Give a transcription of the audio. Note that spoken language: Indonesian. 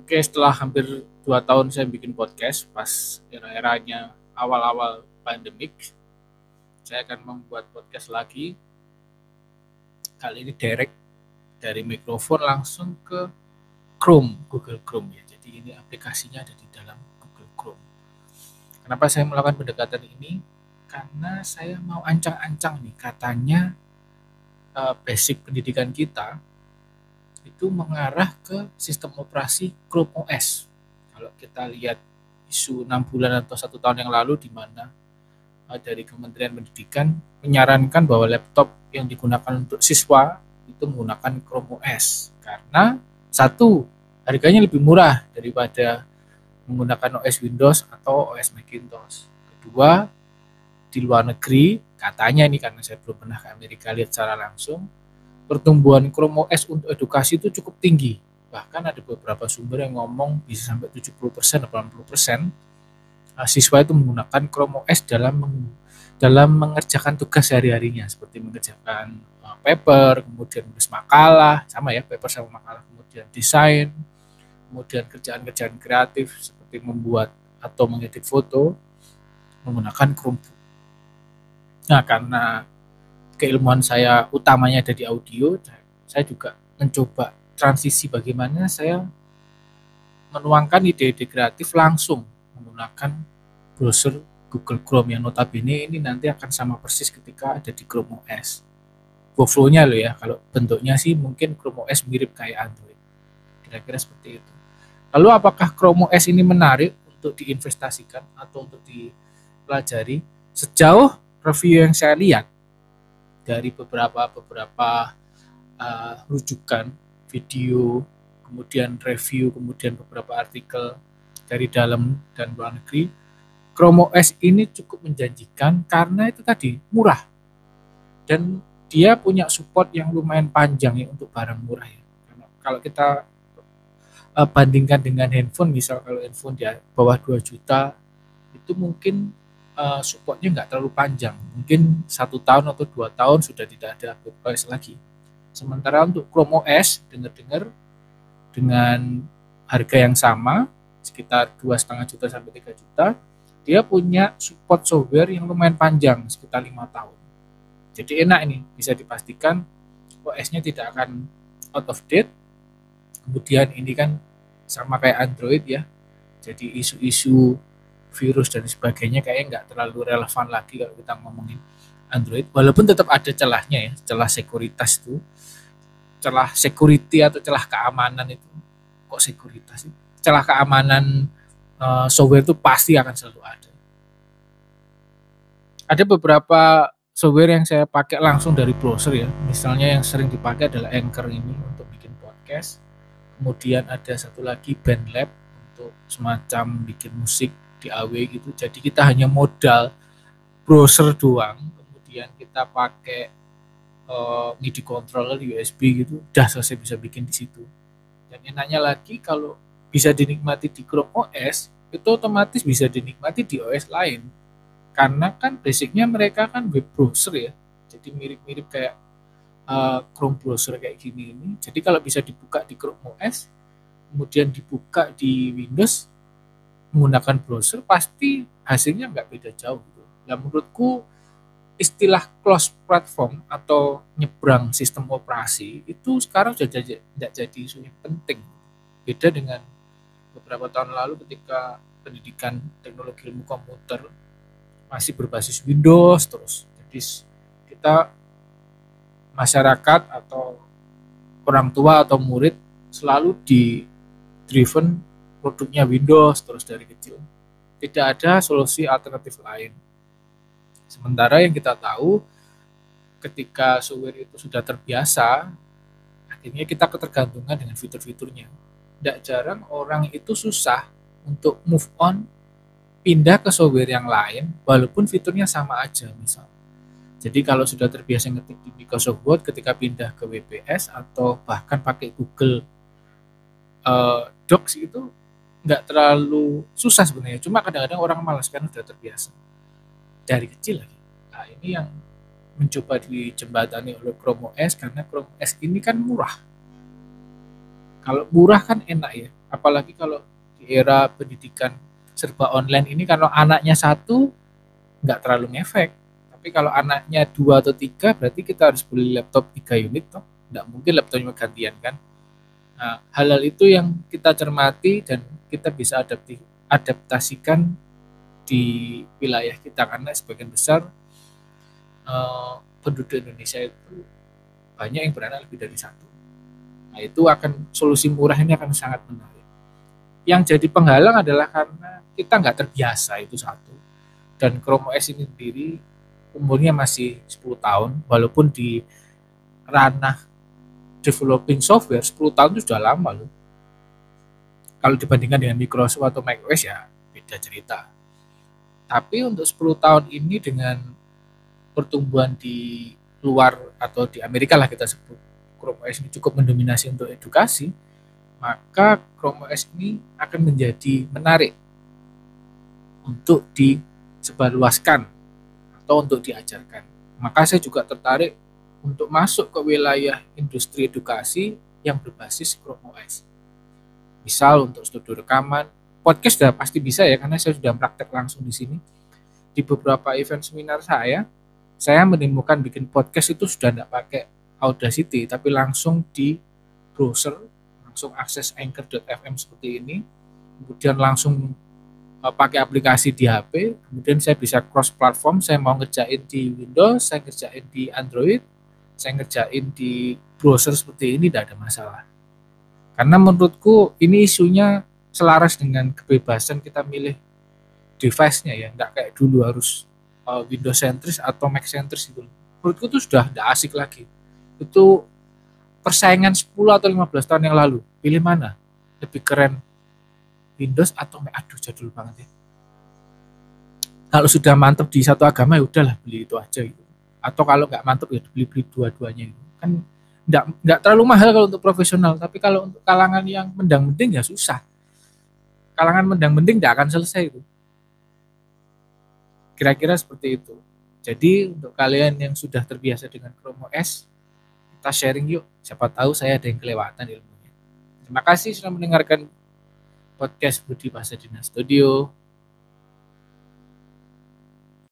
Oke, setelah hampir dua tahun saya bikin podcast, pas era-eranya awal-awal pandemik, saya akan membuat podcast lagi. Kali ini direct dari mikrofon langsung ke Chrome, Google Chrome ya. Jadi ini aplikasinya ada di dalam Google Chrome. Kenapa saya melakukan pendekatan ini? Karena saya mau ancang-ancang nih, katanya uh, basic pendidikan kita itu mengarah ke sistem operasi Chrome OS. Kalau kita lihat isu enam bulan atau satu tahun yang lalu di mana uh, dari Kementerian Pendidikan menyarankan bahwa laptop yang digunakan untuk siswa itu menggunakan Chrome OS karena satu harganya lebih murah daripada menggunakan OS Windows atau OS Macintosh. Kedua, di luar negeri katanya ini karena saya belum pernah ke Amerika lihat secara langsung pertumbuhan Chrome OS untuk edukasi itu cukup tinggi. Bahkan ada beberapa sumber yang ngomong bisa sampai 70%, 80% uh, siswa itu menggunakan Chrome OS dalam meng, dalam mengerjakan tugas sehari-harinya seperti mengerjakan uh, paper, kemudian menulis makalah, sama ya paper sama makalah, kemudian desain, kemudian kerjaan-kerjaan kreatif seperti membuat atau mengedit foto menggunakan Chromebook. Nah, karena keilmuan saya utamanya ada di audio, saya juga mencoba transisi bagaimana saya menuangkan ide-ide kreatif langsung menggunakan browser Google Chrome yang notabene ini nanti akan sama persis ketika ada di Chrome OS. Workflow-nya loh ya, kalau bentuknya sih mungkin Chrome OS mirip kayak Android. Kira-kira seperti itu. Lalu apakah Chrome OS ini menarik untuk diinvestasikan atau untuk dipelajari? Sejauh review yang saya lihat, dari beberapa beberapa uh, rujukan video, kemudian review, kemudian beberapa artikel dari dalam dan luar negeri, Chrome OS ini cukup menjanjikan karena itu tadi murah dan dia punya support yang lumayan panjang ya untuk barang murah ya. Karena kalau kita uh, bandingkan dengan handphone, misal kalau handphone di bawah 2 juta itu mungkin uh, supportnya nggak terlalu panjang. Mungkin satu tahun atau dua tahun sudah tidak ada OS lagi. Sementara untuk Chrome OS, dengar-dengar dengan harga yang sama, sekitar dua setengah juta sampai 3 juta, dia punya support software yang lumayan panjang, sekitar lima tahun. Jadi enak ini, bisa dipastikan OS-nya tidak akan out of date. Kemudian ini kan sama kayak Android ya. Jadi isu-isu virus dan sebagainya kayaknya nggak terlalu relevan lagi kalau kita ngomongin Android. Walaupun tetap ada celahnya ya celah sekuritas itu. Celah security atau celah keamanan itu. Kok sekuritas sih? Celah keamanan uh, software itu pasti akan selalu ada. Ada beberapa software yang saya pakai langsung dari browser ya. Misalnya yang sering dipakai adalah Anchor ini untuk bikin podcast. Kemudian ada satu lagi BandLab untuk semacam bikin musik di AW gitu. Jadi kita hanya modal browser doang, kemudian kita pakai uh, MIDI controller USB gitu, udah selesai bisa bikin di situ. Dan enaknya lagi kalau bisa dinikmati di Chrome OS, itu otomatis bisa dinikmati di OS lain. Karena kan basicnya mereka kan web browser ya, jadi mirip-mirip kayak uh, Chrome browser kayak gini ini. Jadi kalau bisa dibuka di Chrome OS, kemudian dibuka di Windows, menggunakan browser pasti hasilnya nggak beda jauh gitu. Nah menurutku istilah close platform atau nyebrang sistem operasi itu sekarang sudah tidak jadi isu yang penting. Beda dengan beberapa tahun lalu ketika pendidikan teknologi ilmu komputer masih berbasis Windows terus. Jadi kita masyarakat atau orang tua atau murid selalu di driven produknya Windows terus dari kecil. Tidak ada solusi alternatif lain. Sementara yang kita tahu ketika software itu sudah terbiasa, akhirnya kita ketergantungan dengan fitur-fiturnya. Tidak jarang orang itu susah untuk move on pindah ke software yang lain walaupun fiturnya sama aja misal. Jadi kalau sudah terbiasa ngetik di Microsoft Word ketika pindah ke WPS atau bahkan pakai Google uh, Docs itu nggak terlalu susah sebenarnya. Cuma kadang-kadang orang malas kan udah terbiasa. Dari kecil lagi. Nah ini yang mencoba dijembatani oleh Chrome OS karena Chrome OS ini kan murah. Kalau murah kan enak ya. Apalagi kalau di era pendidikan serba online ini kalau anaknya satu nggak terlalu ngefek. Tapi kalau anaknya dua atau tiga berarti kita harus beli laptop tiga unit toh. Nggak mungkin laptopnya gantian kan nah, hal-hal itu yang kita cermati dan kita bisa adapti, adaptasikan di wilayah kita. Karena sebagian besar uh, penduduk Indonesia itu banyak yang beranak lebih dari satu. Nah itu akan solusi murah ini akan sangat menarik. Yang jadi penghalang adalah karena kita nggak terbiasa itu satu. Dan Chrome OS ini sendiri umurnya masih 10 tahun walaupun di ranah developing software 10 tahun itu sudah lama loh kalau dibandingkan dengan Microsoft atau macOS ya beda cerita tapi untuk 10 tahun ini dengan pertumbuhan di luar atau di Amerika lah kita sebut Chrome OS ini cukup mendominasi untuk edukasi maka Chrome OS ini akan menjadi menarik untuk disebarluaskan atau untuk diajarkan. Maka saya juga tertarik untuk masuk ke wilayah industri edukasi yang berbasis Chrome OS. Misal untuk studi rekaman, podcast sudah pasti bisa ya karena saya sudah praktek langsung di sini. Di beberapa event seminar saya, saya menemukan bikin podcast itu sudah tidak pakai Audacity tapi langsung di browser, langsung akses anchor.fm seperti ini, kemudian langsung uh, pakai aplikasi di HP, kemudian saya bisa cross platform, saya mau ngerjain di Windows, saya ngerjain di Android, saya ngerjain di browser seperti ini tidak ada masalah. Karena menurutku ini isunya selaras dengan kebebasan kita milih device-nya ya, nggak kayak dulu harus uh, Windows sentris atau Mac sentris itu. Menurutku itu sudah tidak asik lagi. Itu persaingan 10 atau 15 tahun yang lalu. Pilih mana? Lebih keren Windows atau Mac aduh jadul banget ya kalau sudah mantap di satu agama ya udahlah beli itu aja gitu atau kalau nggak mantap ya beli beli dua-duanya itu kan nggak nggak terlalu mahal kalau untuk profesional. Tapi kalau untuk kalangan yang mendang-mending ya susah. Kalangan mendang-mending nggak akan selesai itu. Kira-kira seperti itu. Jadi untuk kalian yang sudah terbiasa dengan Chrome OS kita sharing yuk. Siapa tahu saya ada yang kelewatan ilmunya. Terima kasih sudah mendengarkan podcast Budi Bahasa Dinas Studio.